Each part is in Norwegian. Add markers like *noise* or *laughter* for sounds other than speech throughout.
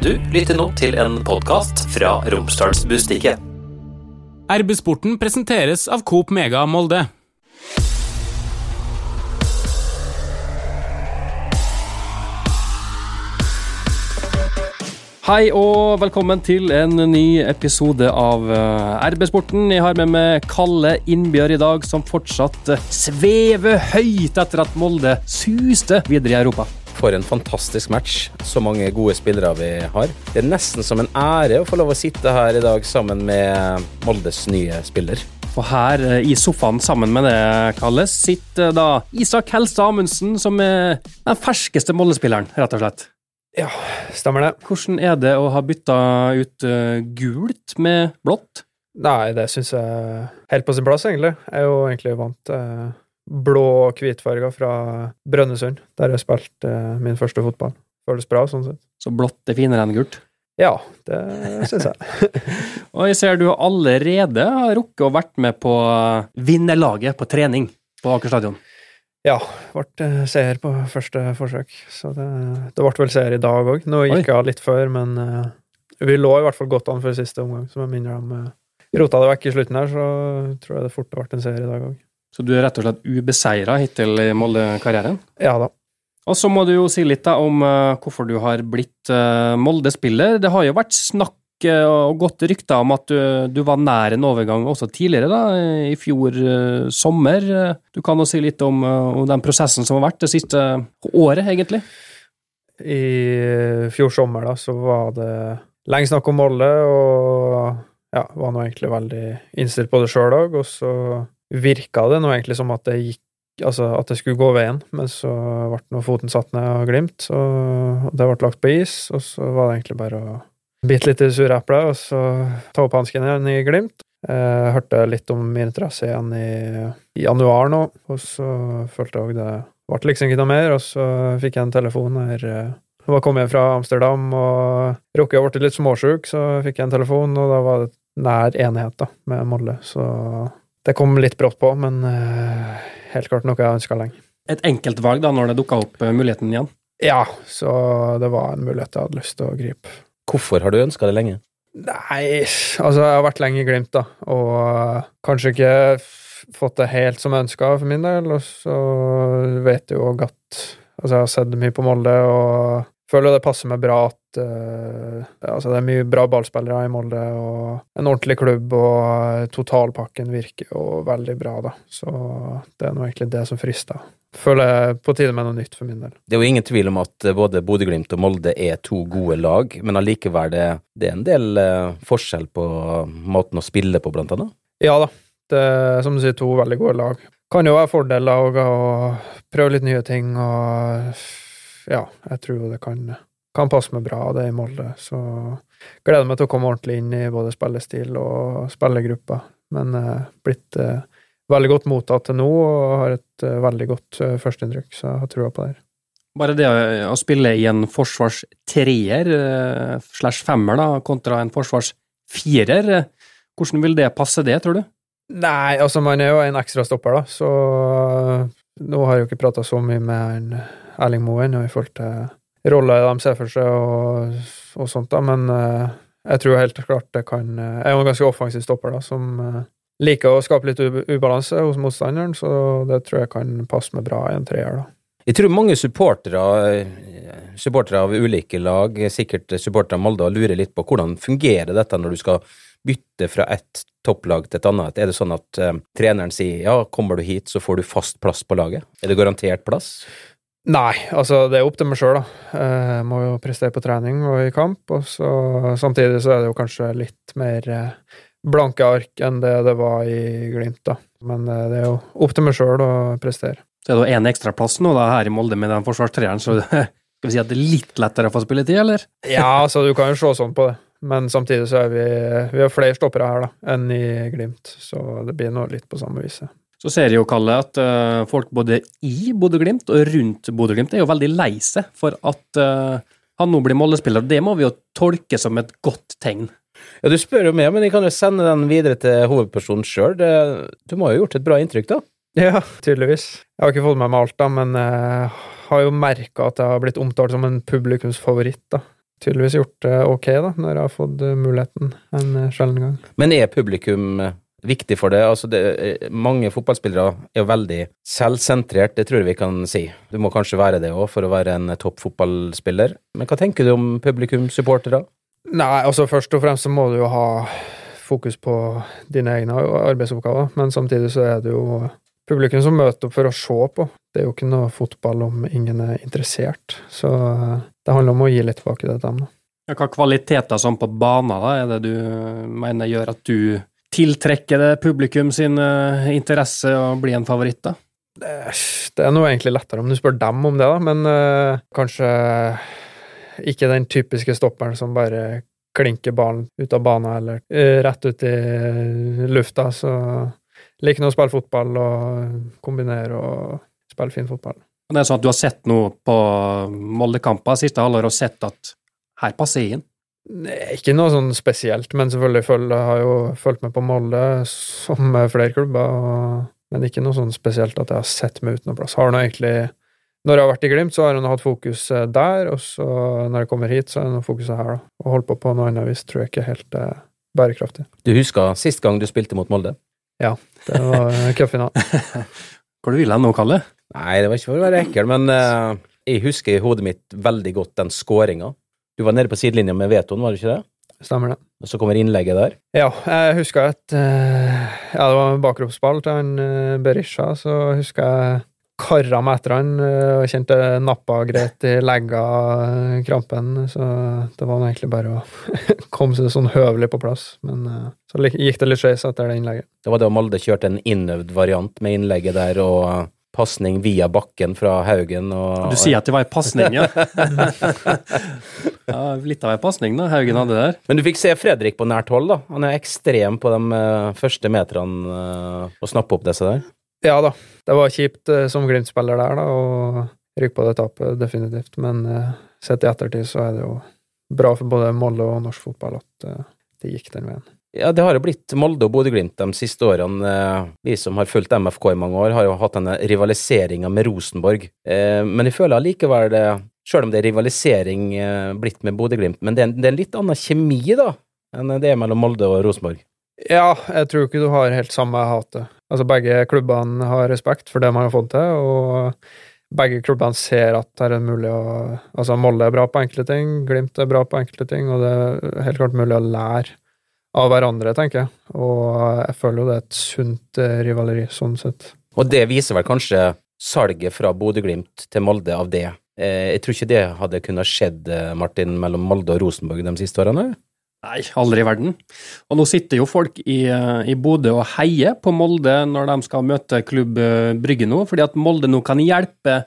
Du lytter nå til en podkast fra Romsdalsbustiket. RB-sporten presenteres av Coop Mega Molde. Hei og velkommen til en ny episode av eh, RB-sporten. Jeg har med meg Kalle Innbjørg i dag, som fortsatt eh, svever høyt etter at Molde suste videre i Europa. For en fantastisk match. Så mange gode spillere vi har. Det er nesten som en ære å få lov å sitte her i dag sammen med Moldes nye spiller. Og her eh, i sofaen sammen med det, Kalle, sitter da Isak Helstad Amundsen, som er den ferskeste Molde-spilleren, rett og slett. Ja, stemmer det. Hvordan er det å ha bytta ut eh, gult med blått? Nei, det syns jeg er helt på sin plass, egentlig. Jeg er jo egentlig vant til blå og hvitfarger fra Brønnøysund, der jeg spilte eh, min første fotball. Føles bra, sånn sett. Så blått er finere enn gult? Ja, det syns jeg. *laughs* Og jeg ser du allerede har rukket å vært med på vinnerlaget på trening på Aker stadion. Ja, ble eh, seier på første forsøk, så det, det ble vel seier i dag òg. Nå gikk jeg av litt før, men eh, vi lå i hvert fall godt an for siste omgang, så jeg minner om. uh, rota det vekk i slutten her, så tror jeg det fort har vært en seier i dag òg. Så du er rett og slett ubeseira hittil i Molde-karrieren? Ja da. Og så må du jo si litt da om uh, hvorfor du har blitt uh, Molde-spiller. Det har jo vært snakk uh, og godt rykter om at du, du, var nær en overgang også tidligere, da, i fjor sommer. Du kan jo si litt om, om, den prosessen som har vært det siste året, egentlig? I fjor sommer, da, så var det lenge snakk om Molde, og ja, var nå egentlig veldig innstilt på det sjøl òg, og så virka det nå egentlig som at det gikk altså at det skulle gå veien, men så ble nå foten satt ned av Glimt, og det ble lagt på is, og så var det egentlig bare å bite litt i det sure eplet, og så ta opp hansken igjen i Glimt. Jeg hørte litt om min interesse igjen i, januar nå, og så følte jeg òg det ble liksom ikke noe mer, og så fikk jeg en telefon her Jeg var kommet fra Amsterdam og rukket å bli litt småsjuk, så fikk jeg en telefon, og da var det nær enighet da, med Molle. så det kom litt brått på, men uh, helt klart noe jeg ønska lenge. Et enkeltvalg da, når det dukka opp uh, muligheten igjen? Ja, så det var en mulighet jeg hadde lyst til å gripe. Hvorfor har du ønska det lenge? Nei, altså jeg har vært lenge i Glimt, da, og uh, kanskje ikke fått det helt som jeg ønska for min del, og så vet jeg jo at Altså, jeg har sett mye på Molde, og føler det passer meg bra at uh, altså det er mye bra ballspillere i Molde, og en ordentlig klubb, og totalpakken virker jo veldig bra, da. Så det er nå egentlig det som frister. Føler jeg på tide med noe nytt for min del. Det er jo ingen tvil om at både Bodø-Glimt og Molde er to gode lag, men allikevel det, det er en del uh, forskjell på måten å spille på, blant annet? Ja da. Det er som du sier, to veldig gode lag. Kan jo være fordeler å prøve litt nye ting og ja, jeg tror det kan, kan passe meg bra, det i Molde. Så gleder meg til å komme ordentlig inn i både spillestil og spillergruppa. Men eh, blitt eh, veldig godt mottatt til nå og har et eh, veldig godt eh, førsteinntrykk, så jeg har trua på det her. Bare det å spille i en forsvarstreer eh, slash femmer da, kontra en forsvarsfirer, eh, hvordan vil det passe det, tror du? Nei, altså man er jo en ekstra stopper, da, så nå har jeg jo ikke prata så mye med en Erling Moen i forhold til roller de ser for seg og, og sånt, da, men uh, jeg tror helt klart det kan Jeg er jo en ganske offensiv stopper, da, som uh, liker å skape litt ubalanse hos motstanderen, så det tror jeg kan passe meg bra i en treer, da. Jeg tror mange supportere, supportere av ulike lag, sikkert supportere av Molde, lurer litt på hvordan fungerer dette når du skal bytte fra ett topplag til et annet? Er det sånn at uh, treneren sier ja, kommer du hit, så får du fast plass på laget? Er det garantert plass? Nei, altså det er opp til meg sjøl, da. Jeg må jo prestere på trening og i kamp, og så samtidig så er det jo kanskje litt mer blanke ark enn det det var i Glimt, da. Men det er jo opp til meg sjøl å prestere. Så er det én ekstraplass nå da her i Molde med den forsvarstreeren, så *laughs* skal vi si at det er litt lettere å få spilletid, eller? *laughs* ja, altså du kan jo se sånn på det. Men samtidig så er vi, vi har flere stoppere her da, enn i Glimt, så det blir nå litt på samme viset. Så ser jeg jo, Kalle, at uh, folk både i Bodø-Glimt og rundt Bodø-Glimt er jo veldig lei seg for at uh, han nå blir Molde-spiller. Det må vi jo tolke som et godt tegn. Ja, Du spør jo meg, men jeg kan jo sende den videre til hovedpersonen sjøl. Du må jo ha gjort et bra inntrykk, da? Ja, tydeligvis. Jeg har ikke fått med meg alt, da, men jeg har jo merka at jeg har blitt omtalt som en publikumsfavoritt. da. tydeligvis gjort det ok, da, når jeg har fått eh, muligheten en eh, sjelden gang. Men er publikum eh, viktig for det? Altså det, eh, mange fotballspillere er jo veldig selvsentrert, det tror jeg vi kan si. Du må kanskje være det òg for å være en topp fotballspiller. Men hva tenker du om publikumssupportere? Nei, altså først og fremst så må du jo ha fokus på dine egne arbeidsoppgaver, men samtidig så er det jo publikum som møter opp for å se på. Det er jo ikke noe fotball om ingen er interessert, så det handler om å gi litt tilbake til dem. da. Ja, Hva kvaliteter sånn på banen da, er det du mener gjør at du tiltrekker det publikum sin eh, interesse og bli en favoritt? da? Det, er noe egentlig lettere om du spør dem om det, da, men eh, kanskje ikke den typiske stopperen som bare klinker ballen ut av banen eller eh, rett ut i lufta. Så liker nå å spille fotball og kombinere og spille fin fotball. Det er sånn at Du har sett noe på Molde-kamper siste halvår og sett at her passer jeg inn? Ikke noe sånn spesielt, men selvfølgelig følge, har jo fulgt med på Molde som flere klubber, og, men ikke noe sånn spesielt at jeg har sett meg uten noe plass. Har nå egentlig Når jeg har vært i Glimt, så har jeg hatt fokus eh, der, og så når jeg kommer hit, så er det fokuset her, da. Å holde på på noe annet vis tror jeg ikke er helt eh, bærekraftig. Du husker sist gang du spilte mot Molde? Ja, Det var *laughs* cupfinalen. cupfinale. Hvor du vil hen nå, Kalle? Nei, det var ikke for å være ekkel, men eh, jeg husker i hodet mitt veldig godt den skåringa. Du var nede på sidelinja med vetoen, var du ikke det? Stemmer det. Og så kommer innlegget der. Ja, jeg husker at eh, Ja, det var bakroppsball til han eh, Berisha, så husker jeg kara meg etter han eh, og kjente nappa greit i legga, krampen, så det var egentlig bare å *laughs* komme seg sånn høvelig på plass. Men så gikk det litt skeis etter det innlegget. Det var da Molde kjørte en innøvd variant med innlegget der og pasning via bakken fra Haugen og Du sier at det var ei pasning, ja. *laughs* ja. Litt av ei pasning da, Haugen hadde der. Men du fikk se Fredrik på nært hold, da. Han er ekstrem på de eh, første meterne uh, å snappe opp disse der. Ja da, det var kjipt eh, som Glimt-spiller der, da, å rykke på det tapet, definitivt. Men eh, sett i ettertid så er det jo bra for både Molde og norsk fotball at eh, det gikk den veien. Ja, det har jo blitt Molde og Bodø-Glimt de siste årene. Eh, Vi som har fulgt MFK i mange år, har jo hatt denne rivaliseringa med Rosenborg. Eh, Men jeg føler allikevel sjøl om det er rivalisering eh, blitt med Bodø-Glimt, men det er, en, det er en litt annen kjemi, da, enn det er mellom Molde og Rosenborg. Ja, jeg tror ikke du har helt samme hatet. Altså, begge klubbene har respekt for det man har fått til, og begge klubbene ser at det er mulig å Altså, Molde er bra på enkelte ting, Glimt er bra på enkelte ting, og det er helt klart mulig å lære av hverandre, tenker jeg. Og jeg føler jo det er et sunt eh, rivaleri, sånn sett. Og det viser vel kanskje salget fra Bodø-Glimt til Molde av det. Eh, Jeg tror ikke det hadde kunnet skjedd, eh, Martin, mellom Molde og Rosenborg de siste årene? Nei, aldri i verden. Og nå sitter jo folk i, i Bodø og heier på Molde når de skal møte klubb Brygge nå, fordi at Molde nå kan hjelpe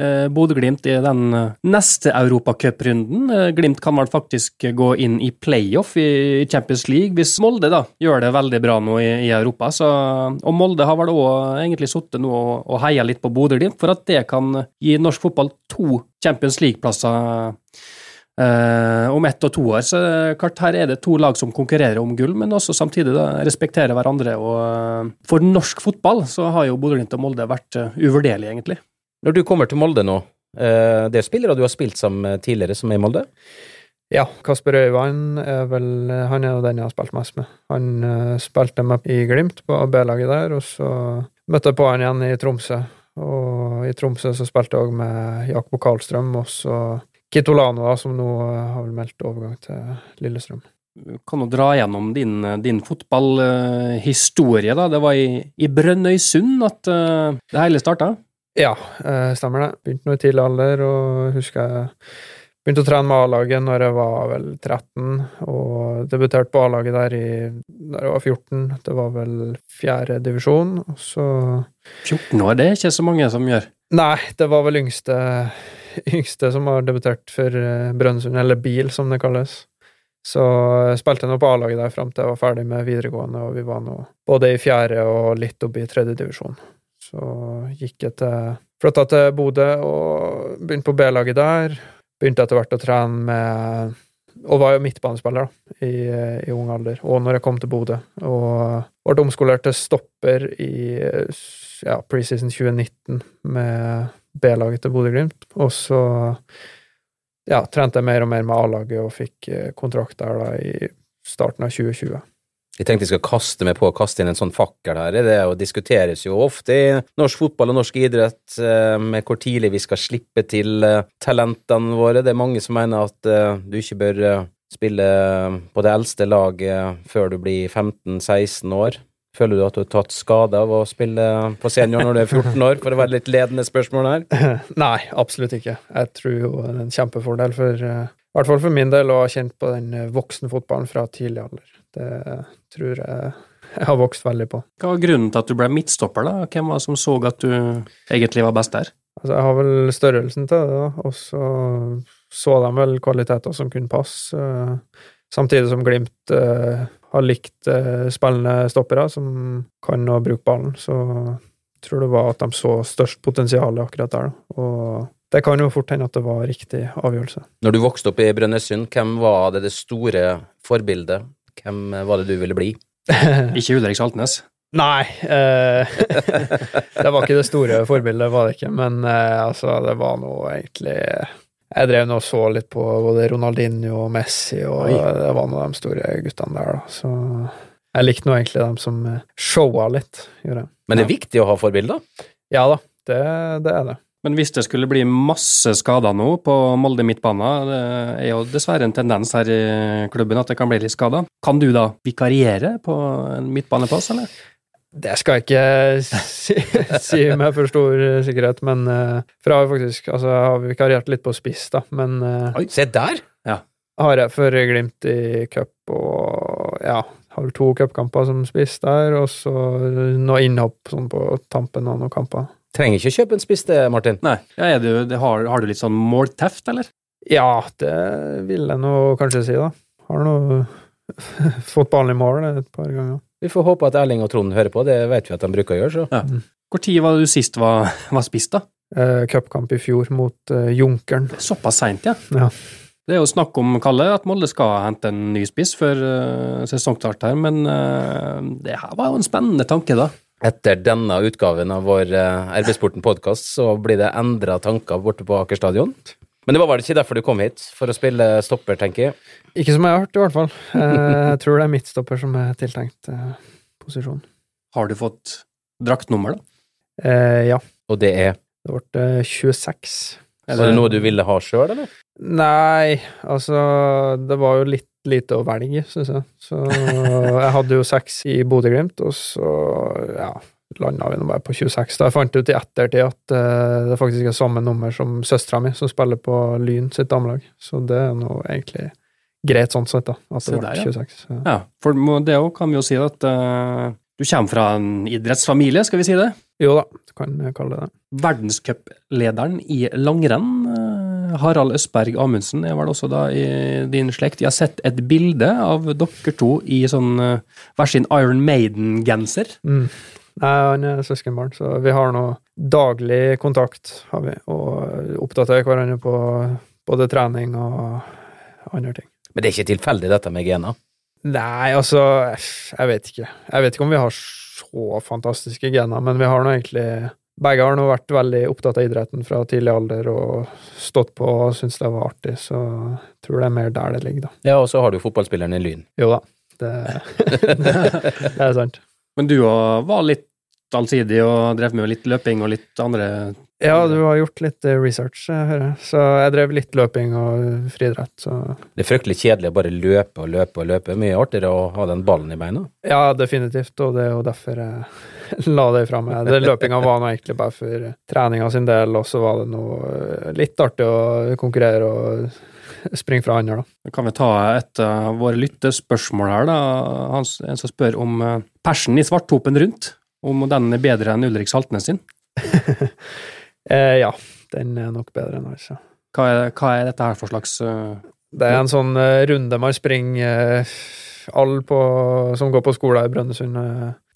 eh, Bodø-Glimt i den neste neste europacuprunden. Eh, Glimt kan vel faktisk gå inn i playoff i Champions League hvis Molde da gjør det veldig bra nå i, Europa. Så, og Molde har vel òg egentlig sittet nå og, og heia litt på Bodø-Glimt for at det kan gi norsk fotball to Champions League-plasser Eh, om ett og to år. Så eh, klart her er det to lag som konkurrerer om gull, men også samtidig da, respekterer hverandre. og eh, For norsk fotball så har jo Bodø-Glimt og Molde vært uvurderlige, egentlig. Når du kommer til Molde nå, eh, det er spillere du har spilt sammen med tidligere, som er i Molde? Ja, Kasper Øyvand er vel Han er jo den jeg har spilt mest med. Han eh, spilte med i Glimt, på B-laget der, og så møtte jeg på han igjen i Tromsø. Og i Tromsø så spilte jeg òg med Jakob Karlstrøm, og så Kitolano, da, som nå eh, har vel meldt overgang til Lillestrøm. Du kan jo dra gjennom din, din fotballhistorie. da. Det var i, i Brønnøysund at uh, det hele starta. Ja, eh, stemmer det. Begynte nå i tidlig alder, og husker jeg begynte å trene med A-laget når jeg var vel 13, og debuterte på A-laget der i da jeg var 14. Det var vel fjerde divisjon, og så 14 år, det er ikke så mange som gjør. Nei, det var vel yngste, yngste som har debutert for eh, Brønnøysund, eller BIL, som det kalles. Så jeg spilte nå på A-laget der fram til jeg var ferdig med videregående, og vi var nå både i fjerde og litt oppi i tredje divisjon. Så gikk jeg til Flytta til Bodø og begynte på B-laget der. Begynte etter hvert å trene med Og var jo midtbanespiller da, i, i ung alder, og når jeg kom til Bodø. Og ble omskolert til stopper i ja, preseason 2019 med B-laget til Bodø-Glimt. Og så ja, trente jeg mer og mer med A-laget og fikk eh, kontrakt der da i starten av 2020. Jeg tenkte jeg skal kaste meg på å kaste inn en sånn fakkel her. Det diskuteres jo ofte i norsk fotball og norsk idrett eh, med hvor tidlig vi skal slippe til eh, talentene våre. Det er mange som mener at eh, du ikke bør spille på det eldste laget før du blir 15-16 år. Føler du at du har tatt skade av å spille på senior når du er 14 år, for å være litt ledende spørsmål her? *laughs* Nei, absolutt ikke. Jeg tror jo det er en kjempefordel for i hvert fall for min del å ha kjent på den voksenfotballen fra tidlig alder. Det tror jeg jeg har vokst veldig på. Hva var grunnen til at du ble midtstopper, da? Hvem var det som så at du egentlig var best der? Altså, jeg har vel størrelsen til det, og så så de vel kvaliteter som kunne passe. Samtidig som Glimt uh, har likt uh, spillende stoppere som kan å bruke ballen, så jeg tror det var at de så størst potensial akkurat der. Da. Og det kan jo fort hende at det var riktig avgjørelse. Når du vokste opp i Brønnøysund, hvem var det det store forbildet? Hvem var det du ville bli? *laughs* ikke Ulrik Saltnes? Nei. Eh, *laughs* det var ikke det store forbildet, var det ikke. Men eh, altså, det var noe egentlig Jeg drev nå og så litt på både Ronaldinho og Messi, og Oi. det var nå de store guttene der, da. Så jeg likte nå egentlig dem som showa litt, gjorde jeg. Men det er viktig å ha forbilder? Ja da, det, det er det. Men hvis det skulle bli masse skader nå på Molde midtbane, det er jo dessverre en tendens her i klubben at det kan bli litt skader, kan du da vikariere på en midtbaneplass, eller? Det skal jeg ikke si, *laughs* si med for stor sikkerhet, men uh, for jeg har faktisk altså, jeg har vikariert litt på spiss, da, men uh, Oi, se der! Ja. Har jeg for Glimt i cup og ja, har to cupkamper som spiss der, og så noe innhopp sånn på tampen av noen kamper. Trenger ikke kjøpe en spiss, det, Martin. Nei. Ja, du, har, har, du litt sånn målteft, eller? Ja, det vil jeg nå kanskje si, da. Har nå *laughs* fått ballen i mål et par ganger. Vi får håpe at Erling og Trond hører på, det vet vi at de bruker å gjøre, så. Ja. Hvor tid var det du sist var, var spist, da? Eh, Cupkamp i fjor mot eh, Junkeren. Såpass seint, ja. ja. Det er jo snakk om, Kalle, at Molde skal hente en ny spiss før uh, sesongstart her, men uh, det her var jo en spennende tanke, da. Etter denne utgaven av vår uh, RB-sporten-podkast så blir det endra tanker borte på Aker stadion. Men det var vel ikke derfor du kom hit? For å spille stopper, tenker jeg? Ikke som jeg har hørt, i hvert fall. Eh, jeg tror det er midtstopper som er tiltenkt uh, posisjon. Har du fått draktnummer, da? Eh, ja. Og det er? Det ble 26. Er det noe du ville ha sjøl, eller? Nei, altså Det var jo litt lite å velge, syns jeg. Så *laughs* jeg hadde jo seks i Bodø-Glimt, og så ja, landa vi nå bare på 26. Da jeg fant ut i ettertid at uh, det faktisk er samme nummer som søstera mi, som spiller på Lyn sitt damelag. Så det er nå egentlig greit sånn sett, da, at det ble 26. Ja. ja, for det òg kan vi jo si at uh, du kommer fra en idrettsfamilie, skal vi si det? Jo da, du kan kalle det det. Verdenscuplederen i langrenn Harald Østberg Amundsen er vel også da i din slekt. Jeg har sett et bilde av dere to i sånn uh, hver sin Iron Maiden-genser. Mm. Nei, han er søskenbarn, så vi har nå daglig kontakt, har vi, og oppdaterer hverandre på både trening og andre ting. Men det er ikke tilfeldig, dette med gener? Nei, altså, jeg vet ikke. Jeg vet ikke om vi har så fantastiske gener, men vi har nå egentlig begge har nå vært veldig opptatt av idretten fra tidlig alder og stått på og syntes det var artig, så jeg tror det er mer der det ligger, da. Ja, og så har du fotballspilleren i Lyn. Jo da, det, *laughs* det, er sant. Men du var litt allsidig og drev med litt løping og litt andre Ja, du har gjort litt research, research, hører jeg. Så jeg drev litt løping og friidrett, så Det er fryktelig kjedelig å bare løpe og løpe og løpe. Mye artigere å ha den ballen i beina? Ja, definitivt, og det er jo derfor jeg *laughs* la det fra meg. Løpinga var nå egentlig bare for treninga sin del, og så var det noe eh, litt artig å konkurrere og springe fra andre, da. Kan vi ta et av våre lyttespørsmål her, da? Hans, en som spør om eh, persen i svarttopen rundt om den er bedre enn Ulrik Saltnes sin? *laughs* eh, ja, den er nok bedre enn hans. Hva er, hva er, dette her for slags uh... Det er en sånn uh, runde man springer uh, Alle på, som går på skolen i Brønnøysund,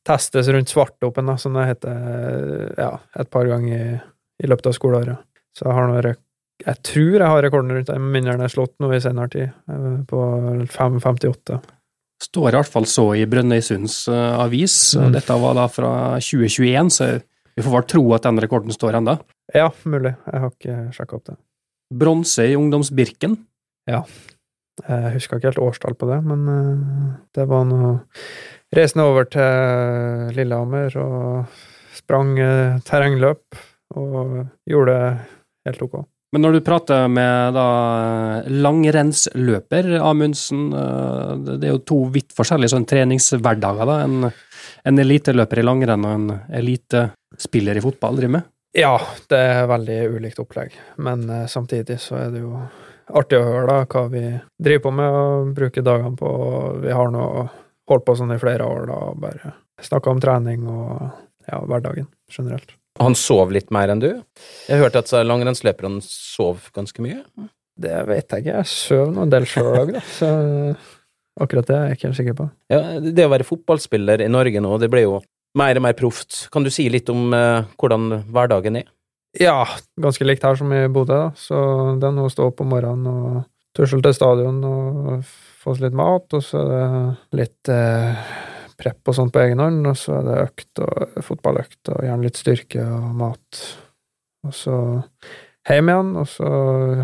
testes rundt Svartopen, som det heter, ja, et par ganger i, i løpet av skoleåret. Så jeg har noe jeg tror jeg har rekorden rundt det, med mindre den er slått nå i senere tid, på 5,58. Står i hvert fall så i Brønnøysunds uh, avis. Mm. Dette var da fra 2021, så vi får vel tro at den rekorden står ennå. Ja, mulig. Jeg har ikke sjekka opp det. bronse i ungdomsbirken. Ja. Jeg husker ikke helt årstall på det, men eh, det var noe Reisende over til Lillehammer og sprang eh, terrengløp og gjorde det helt ok. Men når du prater med da langrennsløper, Amundsen, eh, det er jo to vidt forskjellige sånn treningshverdager, da. En, en eliteløper i langrenn og en elitespiller i fotball driver med. Ja, det er veldig ulikt opplegg, men eh, samtidig så er det jo artig å høre da, hva vi driver på med og bruker dagene på. Vi har nå holdt på sånn i flere år, da, og bare snakka om trening og ja, hverdagen generelt. Han sov litt mer enn du? Jeg har hørt at langrennsløperen langrennsløperne sov ganske mye. Det vet jeg ikke, jeg sover nå en del sjøl òg, da, så akkurat det er jeg ikke helt sikker på. Ja, det å være fotballspiller i Norge nå, det blir jo mer og mer proft. Kan du si litt om eh, hvordan hverdagen er? Ja, ganske likt her som i Bodø, da. Så det er noe å stå opp om morgenen og tusle til stadion og få oss litt mat, og så er det litt eh, prep og sånt på egen hånd, og så er det økt og fotballøkt og gjerne litt styrke og mat. Og så hjem igjen, og så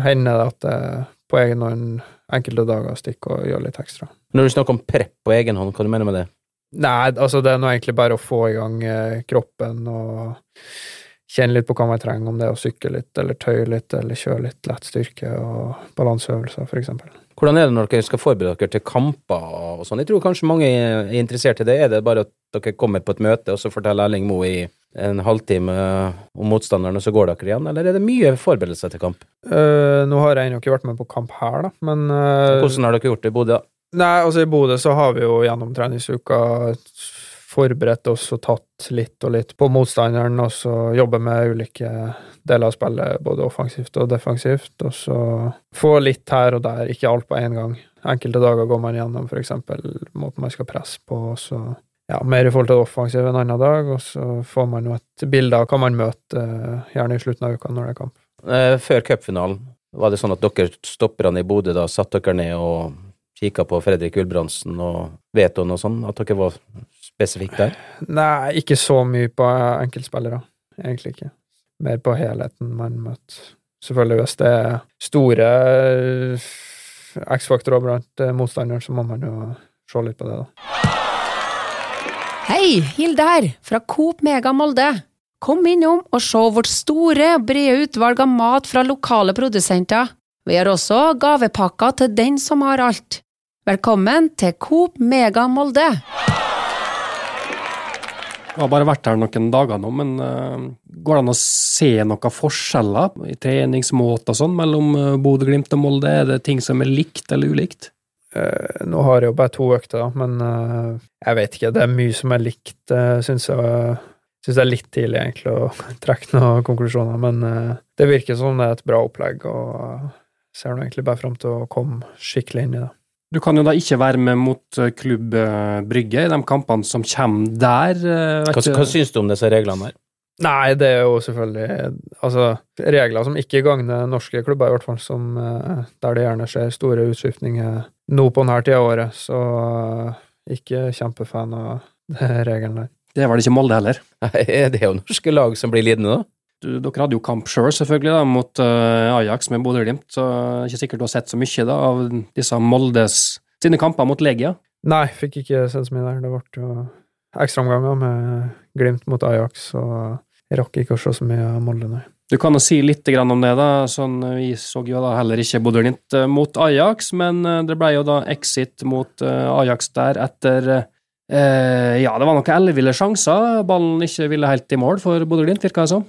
hender det at jeg på egen hånd enkelte dager stikker og gjør litt ekstra. Når du snakker om prep på egen hånd, hva du mener med det? Nei, altså det er nå egentlig bare å få i gang eh, kroppen og kjenne litt på hva man trenger, om det er å sykle litt, eller tøye litt, eller kjøre litt lett styrke og balanseøvelser, eksempel. Hvordan er det når dere skal forberede dere til kamper og sånn? Jeg tror kanskje mange er interessert i det. Er det bare at dere kommer på et møte, og så forteller Erling Moe i en halvtime om motstanderen, og så går dere igjen, eller er det mye forberedelse til kamp? Uh, nå har jeg ennå ikke vært med på kamp her, da, men uh, Hvordan har dere gjort det i Bodø? Nei, altså i Bodø så har vi jo gjennom treningsuka forberedt oss og tatt litt og litt på motstanderen, og så jobbe med ulike deler av spillet, både offensivt og defensivt, og så få litt her og der, ikke alt på én gang. Enkelte dager går man gjennom eksempel måten man skal presse på, og så ja, mer i forhold til det offensive en annen dag, og så får man jo et bilde av hva man møter, gjerne i slutten av uka når det er kamp. Eh, Før cupfinalen, var det sånn at dere stopperne i Bodø da satte dere ned og kikka på Fredrik Gulbrandsen og Vetoen og sånn, at dere var spesifikt der? Nei, ikke så mye på enkeltspillere, egentlig ikke. Mer på helheten man møter. Selvfølgelig, hvis det er store eh, X-faktorer blant eh, motstanderen, så må man jo se litt på det, da. Hei, Hilde her, fra Coop Mega Molde. Kom innom og se vårt store brede utvalg av mat fra lokale produsenter. Vi har også gavepakker til den som har alt. Velkommen til Coop Mega Molde. Jeg har bare vært her noen dager nå, men eh, går det an å se noen forskjeller i treningsmåte og sånn mellom uh, Bodø-Glimt og Molde? Er det ting som er likt eller ulikt? Uh, nå har jeg jo bare to økter, da, men uh, jeg vet ikke. Det er mye som er likt. Jeg syns jeg syns det er litt tidlig egentlig å *laughs* trekke noen konklusjoner, men uh, det virker som det er et bra opplegg, og eh, ser nå egentlig bare fram til å komme skikkelig inn i det. Du kan jo da ikke være med mot eh, Klubb eh, Brygge i de kampene som kommer der. eh, Hva, du- hva syns du om disse reglene her? Nei, det er jo selvfølgelig altså, regler som ikke gagner norske klubber, i hvert fall, som, der det gjerne skjer store utskiftninger nå på denne tida av året, så ikke kjempefan av *laughs* regelen der. Det er vel ikke Molde heller. Nei, Det er jo norske lag som blir lidende, da. Du, dere hadde jo kamp sjøl, selvfølgelig, da, mot uh, Ajax med Bodø-Glimt, så det er ikke sikkert du har sett så mye da, av disse Moldes sine kamper mot Legia. Nei, fikk ikke sett så mye der. Det ble jo ekstraomganger med Glimt mot Ajax, og jeg rakk ikke å se så mye av Molde, nei. Du kan jo si litt om det, da. Sånn, vi så jo da heller ikke Bodø-Glimt eh, mot Ajax, men eh, det ble jo da exit mot Ajax der etter eh, Ja, det var noen elleville sjanser. Ballen ikke ville helt i mål for Bodø-Glimt, virka det som.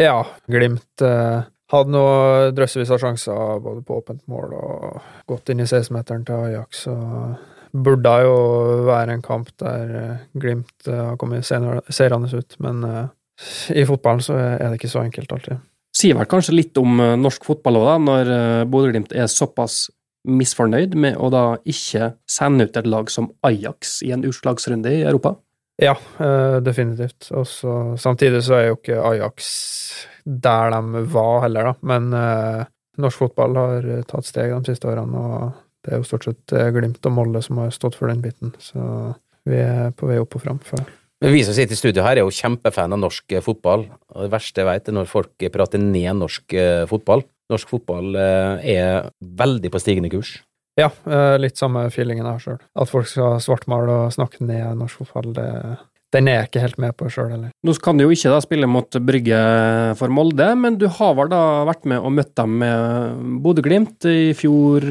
Ja, Glimt eh, hadde nå drøssevis av sjanser både på åpent mål og gått inn i 16-meteren til Ajax, så burde jo være en kamp der eh, Glimt eh, har kommet seirende ut, men eh, i fotballen så er det ikke så enkelt alltid. Sier vel kanskje litt om eh, norsk fotball òg, når Bodø-Glimt er såpass misfornøyd med å da ikke sende ut et lag som Ajax i en utslagsrunde i Europa. Ja, eh, definitivt. Også, samtidig så er jo ikke Ajax der de var heller, da. Men eh, norsk fotball har eh, tatt steg de siste årene, og det er jo stort sett eh, Glimt og Molde som har stått for den biten. Så vi er på vei opp og fram. For. Men Vi som sitter i studio her, er jo kjempefan av norsk fotball. Og det verste jeg vet, er når folk prater ned norsk fotball. norsk fotball er veldig på stigende kurs. Ja, eh, litt samme feelingen jeg har sjøl. At folk skal svartmale og snakke ned norsk fotball, det, den er jeg ikke helt med på sjøl heller. Nå kan du jo ikke da spille mot Brygge for Molde, men du har vel da vært med og møtt dem med Bodø-Glimt i fjor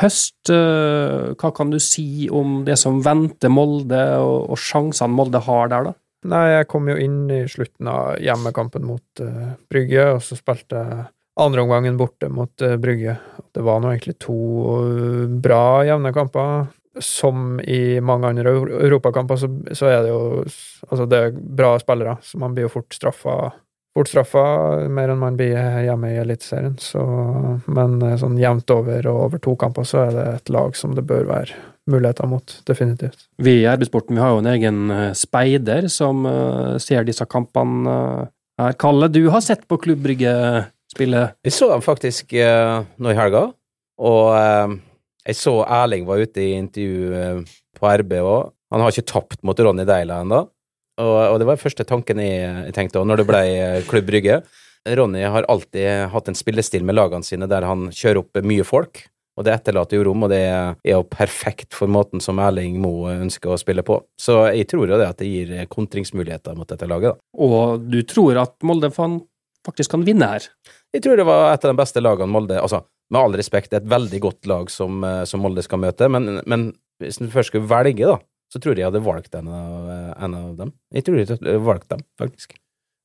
høst. Eh, Hva kan du si om det som venter Molde, og, og sjansene Molde har der, da? Nei, jeg kom jo inn i slutten av hjemmekampen mot uh, Brygge, og så spilte jeg andreomgangen borte mot uh, Brygge. Det var nå egentlig to uh, bra jevne kamper. Som i mange andre europakamper, så, så er det jo Altså, det er bra spillere, så man blir jo fort straffa Fort straffa mer enn man blir hjemme i Eliteserien. Så, men eh, sånn jevnt over og over to kamper, så er det et lag som det bør være muligheter mot. Definitivt. Vi i Arbeidssporten har jo en egen eh, speider som eh, ser disse kampene eh, her. Kalle, du har sett på Klubb Brygge spille. Vi så ham faktisk uh, nå i helga, og uh, jeg så Erling var ute i intervju uh, på RB òg. Han har ikke tapt mot Ronny Deila ennå, og, og det var den første tanken jeg, jeg tenkte òg når det ble Klubb Brygge. Ronny har alltid hatt en spillestil med lagene sine der han kjører opp mye folk, og det etterlater jo rom, og det er jo perfekt for måten som Erling Moe ønsker å spille på. Så jeg tror jo det at det gir kontringsmuligheter mot dette laget, da. Og du tror at Molde fan faktisk kan vinne her? Jeg tror det var et av de beste lagene Molde Altså, med all respekt, det er et veldig godt lag som, eh, som Molde skal møte, men, men hvis du først skulle velge, da, så tror jeg jeg hadde valgt en av, eh, en av dem. Jeg tror jeg hadde valgt dem, faktisk.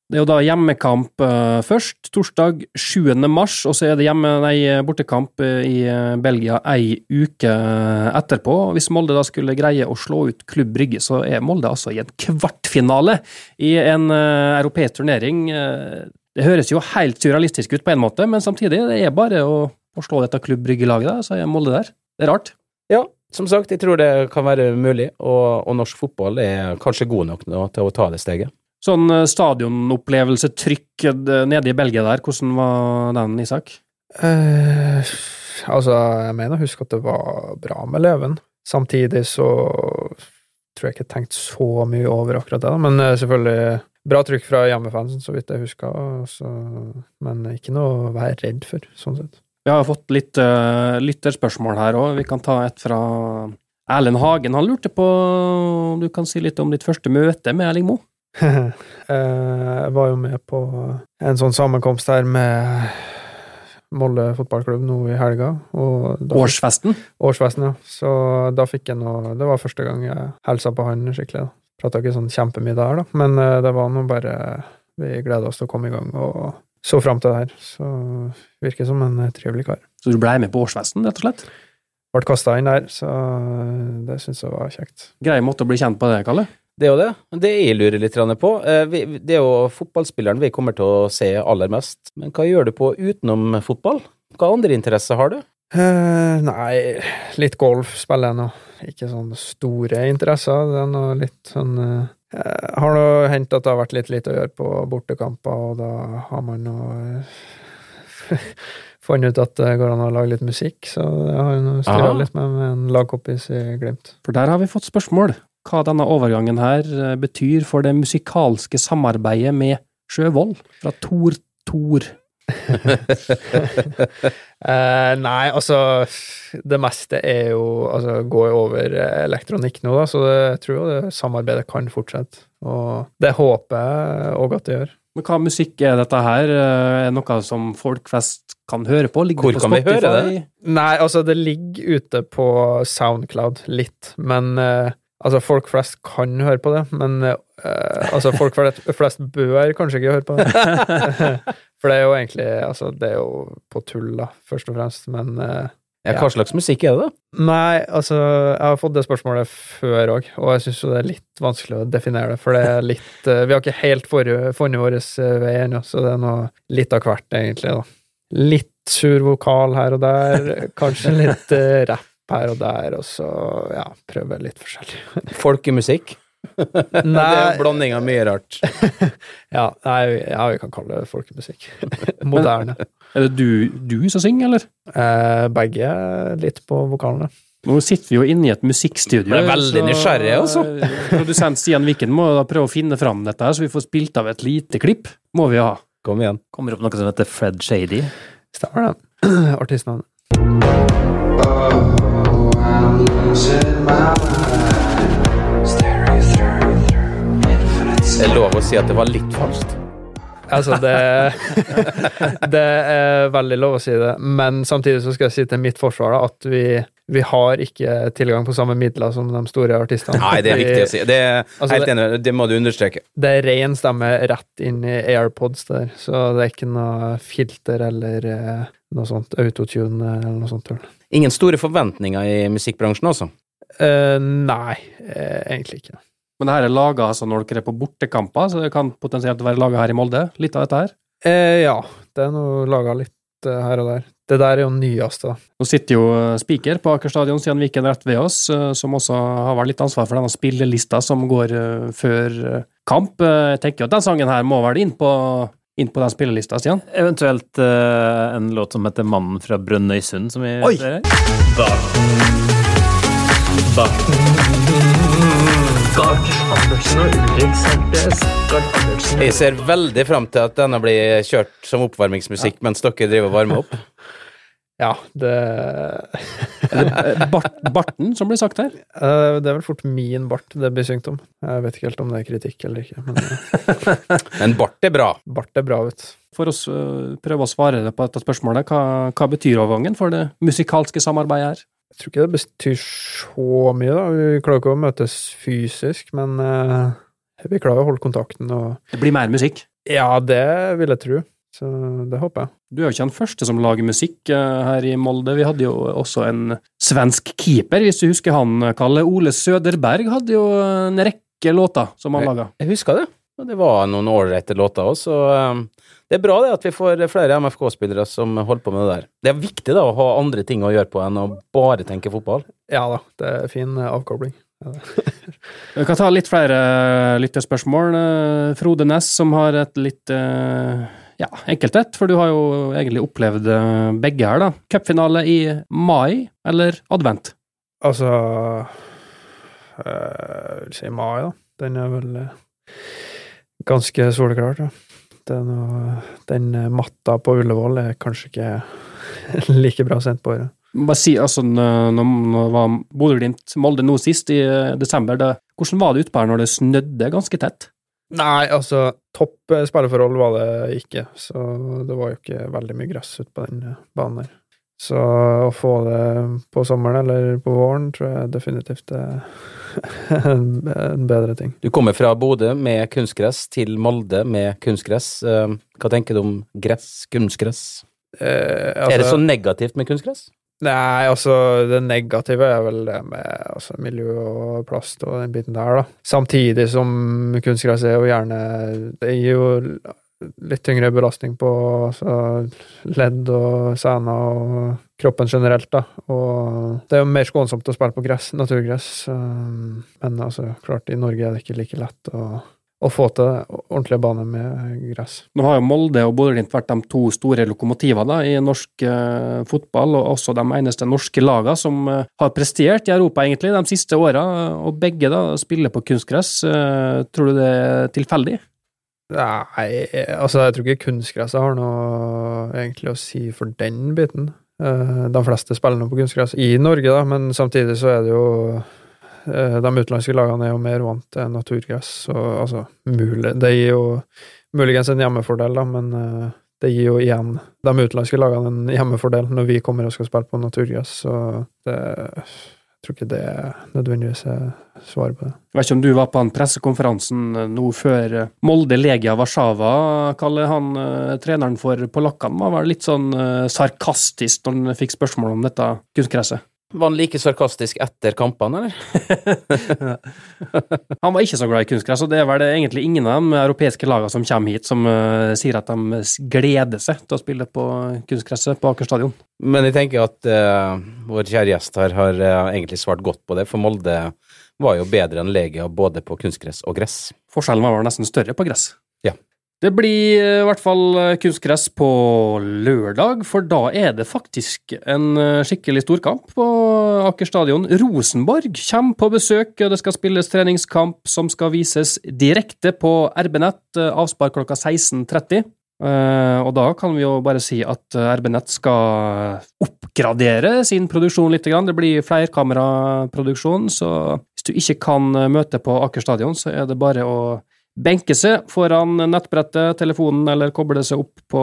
Det er jo da hjemmekamp eh, først, torsdag 7. mars, og så er det hjemme, nei, bortekamp i Belgia ei uke etterpå. Hvis Molde da skulle greie å slå ut Klubb Brygge, så er Molde altså i en kvartfinale i en europeisk turnering. Det høres jo helt surrealistisk ut på en måte, men samtidig, det er bare å, å slå dette Klubb Brygge-laget, da, så er Molde der. Det er rart. Ja, som sagt, jeg tror det kan være mulig, og, og norsk fotball er kanskje god nok nå til å ta det steget. Sånn eh, stadionopplevelse, trykk eh, nede i Belgia der, hvordan var den, Isak? Eh, altså, jeg mener husk at det var bra med Leven. Samtidig så tror jeg ikke jeg tenkte så mye over akkurat det, da. men eh, selvfølgelig bra trykk fra hjemmefansen, så vidt jeg husker, så, men ikke noe å være redd for, sånn sett. Vi har fått litt uh, lytterspørsmål her òg. Vi kan ta et fra Erlend Hagen. Han lurte på om du kan si litt om ditt første møte med Erling Moe? *laughs* Eh, Jeg var jo med på en sånn sammenkomst her med Molde fotballklubb nå i helga. Årsfesten? Årsfesten, ja. Så da fikk jeg noe Det var første gang jeg hilsa på han skikkelig. da. Prata ikke sånn kjempemye der, da, men eh, det var nå bare Vi gleda oss til å komme i gang og så fram til det her. Så virker som en eh, trivelig kar. Så du blei med på årsfesten, rett og slett? Ble kasta inn der, så eh, det syns jeg var kjekt. Grei måte å bli kjent på det, Kalle. Det er jo det. Det jeg lurer litt på. eh, Det er jo fotballspilleren vi kommer til å se aller mest. Men hva gjør du på utenom fotball? Hva andre interesser har du? Eh, nei, litt golf spiller jeg nå. Ikke sånn store interesser. Det er noe litt sånn uh, har nå hendt at det har vært litt lite å gjøre på bortekamper, og da har man nå eh, *laughs* funnet ut at det går an å lage litt musikk, så jeg har jo styra Aha. litt med, med en lagkompis i Glimt. For der har vi fått spørsmål. Hva denne overgangen her betyr for det musikalske samarbeidet med Sjøvoll fra Tor Tor. *laughs* Eh, nei, altså Det meste er jo Altså går jo over eh, elektronikk nå, da, så det, jeg tror jo det samarbeidet kan fortsette. Og det håper jeg òg at det gjør. Men hva musikk er dette her? Eh, Er noe som folk flest kan høre på? Ligger Hvor på kan vi høre det? Nei, altså, det ligger ute på Soundcloud litt, men eh, Altså, folk flest kan høre på det, men uh, altså, folk flest, bør kanskje ikke høre på det. *laughs* For det er jo egentlig Altså, det er jo på tull, da, først og fremst, men uh, Ja, hva slags musikk er det, da? Nei, altså, jeg har fått det spørsmålet før òg, og jeg syns jo det er litt vanskelig å definere det, for det er litt uh, Vi har ikke helt funnet vår vei ennå, så det er noe litt av hvert, egentlig, da. Litt sur vokal her og der, kanskje litt rapp her og der, og så, ja, prøve litt forskjellig. *laughs* Folkemusikk? Det er Nei, blanding av mye rart. *laughs* ja, nei, ja, vi kan kalle det folkemusikk. *laughs* Moderne. Er det du, du som synger, eller? Eh, begge litt på vokalene. Nå sitter vi jo inne i et musikkstudio. Jeg er veldig nysgjerrig, altså. Produsent Stian Viken må da prøve å finne fram dette, her, så vi får spilt av et lite klipp. Må vi ha. Kom igjen. Kommer opp noe som heter Fred Shady. Stemmer det. *clears throat* Artistnavnet. Det er lov å si at det var litt falskt. Altså, det, *laughs* det er veldig lov å si det, men samtidig så skal jeg si til mitt forsvar da, at vi, vi har ikke tilgang på samme midler som de store artistene. Nei, det er viktig å si. Det er Altså, helt det- enig, det må du understreke. Det er ren stemme rett inn i AirPods der, så det er ikke noe filter eller eh, noe sånt autotune eller noe sånt tull. Ingen store forventninger i musikkbransjen, altså. Uh, nei, uh, egentlig ikke. Men det her er laga altså, når dere er på bortekamper, så det kan potensielt være laga her i Molde. Litt av dette her. Uh, ja, det er noe laga litt her og der. Det der er jo nyeste, da. Nå sitter jo Spiker på Aker stadion, Stian Viken rett ved oss, som også har vært litt ansvar for denne spillelista som går før kamp. Jeg tenker jo at den sangen her må vel inn på, inn på den spillelista, Stian? Eventuelt uh, en låt som heter 'Mannen fra Brønnøysund', som vi Oi! ser her. Jeg ser veldig fram til at denne blir kjørt som oppvarmingsmusikk mens dere driver og varmer opp. Ja, det Eh, Bart, Barten, som blir sagt her. eh, Det er vel fort min bart det blir syngt om. Jeg vet ikke helt om det er kritikk eller ikke, men eh, *laughs* Men bart er bra. bart er bra, vet du. For oss eh, prøve å svare på dette spørsmålet, hva, hva betyr overgangen for det musikalske samarbeidet her? Jeg tror ikke det betyr så mye, da. Vi klarer ikke å møtes fysisk, men vi klarer å holde kontakten og Det blir mer musikk. Ja, det vil jeg tro. Så det håper jeg. Du er jo ikke den første som lager musikk eh, her i Molde. Vi hadde jo også en svensk keeper, hvis du husker han, Kalle. Ole Søderberg hadde jo en rekke låter som han laga. Jeg husker det. Og det var noen ålreite låter òg, så um, det er bra det at vi får flere MFK-spillere som holder på med det der. Det er viktig da å ha andre ting å gjøre på enn å bare tenke fotball. Ja da, det er fin eh, avkobling. *laughs* Vi kan ta litt flere lytterspørsmål. Eh, Frode Næss, som har et litt eh, ja, enkelt et, for du har jo egentlig opplevd eh, begge her, da. Cupfinale i mai eller advent? Altså eh, Jeg vil si mai, da. Den er vel eh, ganske soleklar. Det noe, den eh, matta på Ullevål er kanskje ikke *laughs* like bra sendt på året. Bare si, altså, når var Bodø-Glimt-Molde nå sist, i eh, desember, da, hvordan var det utpå her når det snødde ganske tett? Nei, altså, topp eh, spilleforhold var det ikke, så det var jo ikke veldig mye gress ute på den eh, banen der. Så å få det på sommeren eller på våren tror jeg definitivt er *laughs* en, bedre ting. Du kommer fra Bodø med kunstgress til Molde med kunstgress. Um, Hva tenker du om gress, kunstgress? Eh, er det altså- så negativt med kunstgress? Nei, altså, det negative er vel det med altså, miljø og plast og den biten der, da. Samtidig som kunstgress er jo gjerne Det gir jo litt tyngre belastning på altså, ledd og sener og kroppen generelt, da. Og det er jo mer skånsomt å spille på gress, naturgress. um, Men altså, klart, i Norge er det ikke like lett å, å få til ordentlige baner med gress. Nå har jo Molde og Bodø-Glimt vært de to store lokomotiver i norsk eh, fotball, og også de eneste norske lagene som eh, har prestert i Europa egentlig de siste åra, og begge da spiller på kunstgress. Eh, tror du det er tilfeldig? Nei, altså jeg tror ikke kunstgresset har noe egentlig å si for den biten. Eh, De fleste spiller nå på kunstgress i Norge, da, men samtidig så er det jo De utenlandske lagene er jo mer vant til naturgress, så altså mulig, Det gir jo muligens en hjemmefordel, da, men eh, det gir jo igjen de utenlandske lagene en hjemmefordel når vi kommer og skal spille på naturgress, så det jeg tror ikke det nødvendigvis er svaret på det. Jeg vet ikke om du var på den pressekonferansen eh, nå før eh, Molde Legia Warszawa, kaller han eh, treneren for polakkene, var vel litt sånn eh, sarkastisk når han fikk spørsmål om dette kunstgresset. Var han like sarkastisk etter kampene, eller? *laughs* Han var ikke så glad i kunstgress, og det er vel egentlig ingen av de europeiske lagene som kommer hit som uh, sier at de gleder seg til å spille på kunstgresset på Aker stadion. Men jeg tenker at uh, vår kjære gjest her har uh, egentlig svart godt på det, for Molde var jo bedre enn Legia både på kunstgress og gress. Forskjellen var vel nesten større på gress. Det blir eh, i hvert fall eh, kunstgress på lørdag, for da er det faktisk en eh, skikkelig storkamp på Aker stadion. Rosenborg kommer på besøk, og det skal spilles treningskamp som skal vises direkte på RB-nett, avspark klokka 16.30. Eh, og da kan vi jo bare si at eh, RB Nett skal oppgradere sin produksjon litt. Det blir flerkameraproduksjon, så hvis du ikke kan møte på Aker stadion, så er det bare å benke seg foran nettbrettet, telefonen, eller koble seg opp på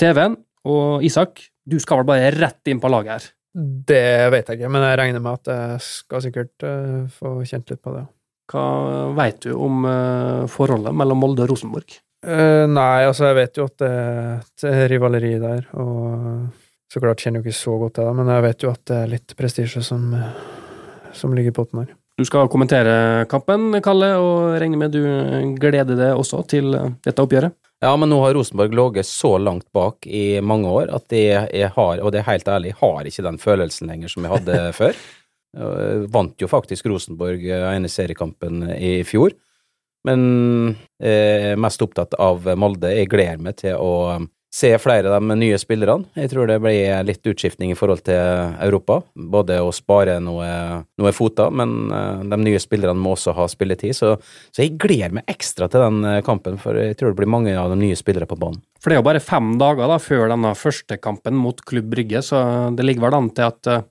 TV-en. Og Isak, du skal vel bare rett inn på laget her? Det vet jeg ikke, men jeg regner med at jeg skal sikkert uh, få kjent litt på det. Hva veit du om uh, forholdet mellom Molde og Rosenborg? Uh, nei, altså, jeg vet jo at det er et rivaleri der, og så klart kjenner jo ikke så godt til det, men jeg vet jo at det er litt prestisje som, som ligger i potten her. Du skal kommentere kampen, Kalle, og regner med du gleder deg også til dette oppgjøret? Ja, men nå har Rosenborg ligget så langt bak i mange år at jeg, har, og det er helt ærlig, har ikke den følelsen lenger som jeg hadde *laughs* før. Jeg vant jo faktisk Rosenborg ene seriekampen i fjor, men jeg er mest opptatt av Molde. Jeg gleder meg til å se flere av de nye spillerne. Jeg tror det blir litt utskiftning i forhold til Europa. Både å spare noe, noe foter, men eh, de nye spillerne må også ha spilletid. Så, så, jeg gleder meg ekstra til den eh, kampen, for jeg tror det blir mange av de nye spillere på banen. For det er jo bare fem dager da, før denne første kampen mot Klubb Brygge, så det ligger vel an til at eh,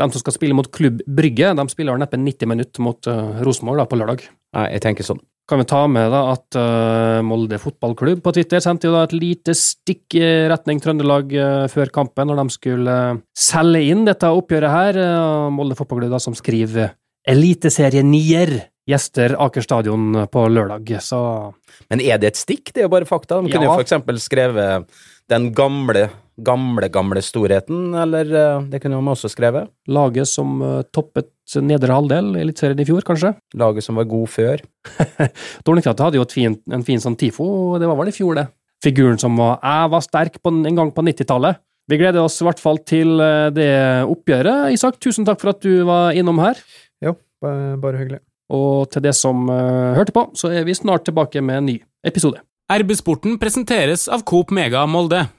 de som skal spille mot Klubb Brygge, de spiller neppe 90 minutter mot Rosenborg på lørdag. Nei, jeg tenker sånn kan vi ta med da at uh, Molde fotballklubb på Twitter sendte jo da et lite stikk i retning Trøndelag uh, før kampen, når de skulle uh, selge inn dette oppgjøret her. Molde fotballklubb da som skriver Eliteserie nier gjester Aker stadion på lørdag, så Men er det et stikk? Det er jo bare fakta. De kunne ja. jo eksempel skrevet den gamle gamle, gamle storheten, eller eh, det kunne man også skrevet? Laget som uh, toppet nedre halvdel i Eliteserien i fjor, kanskje? Laget som var god før? *laughs* Dornekrattet hadde jo fint, en fin sånn TIFO, det var vel i fjor, det. Figuren som var Jeg var sterk på, en gang på 90-tallet. Vi gleder oss i hvert fall til eh, det oppgjøret. Isak, tusen takk for at du var innom her. Jo, bare hyggelig. Og til det som uh, hørte på, så er vi snart tilbake med en ny episode. RB-sporten presenteres av Coop Mega Molde.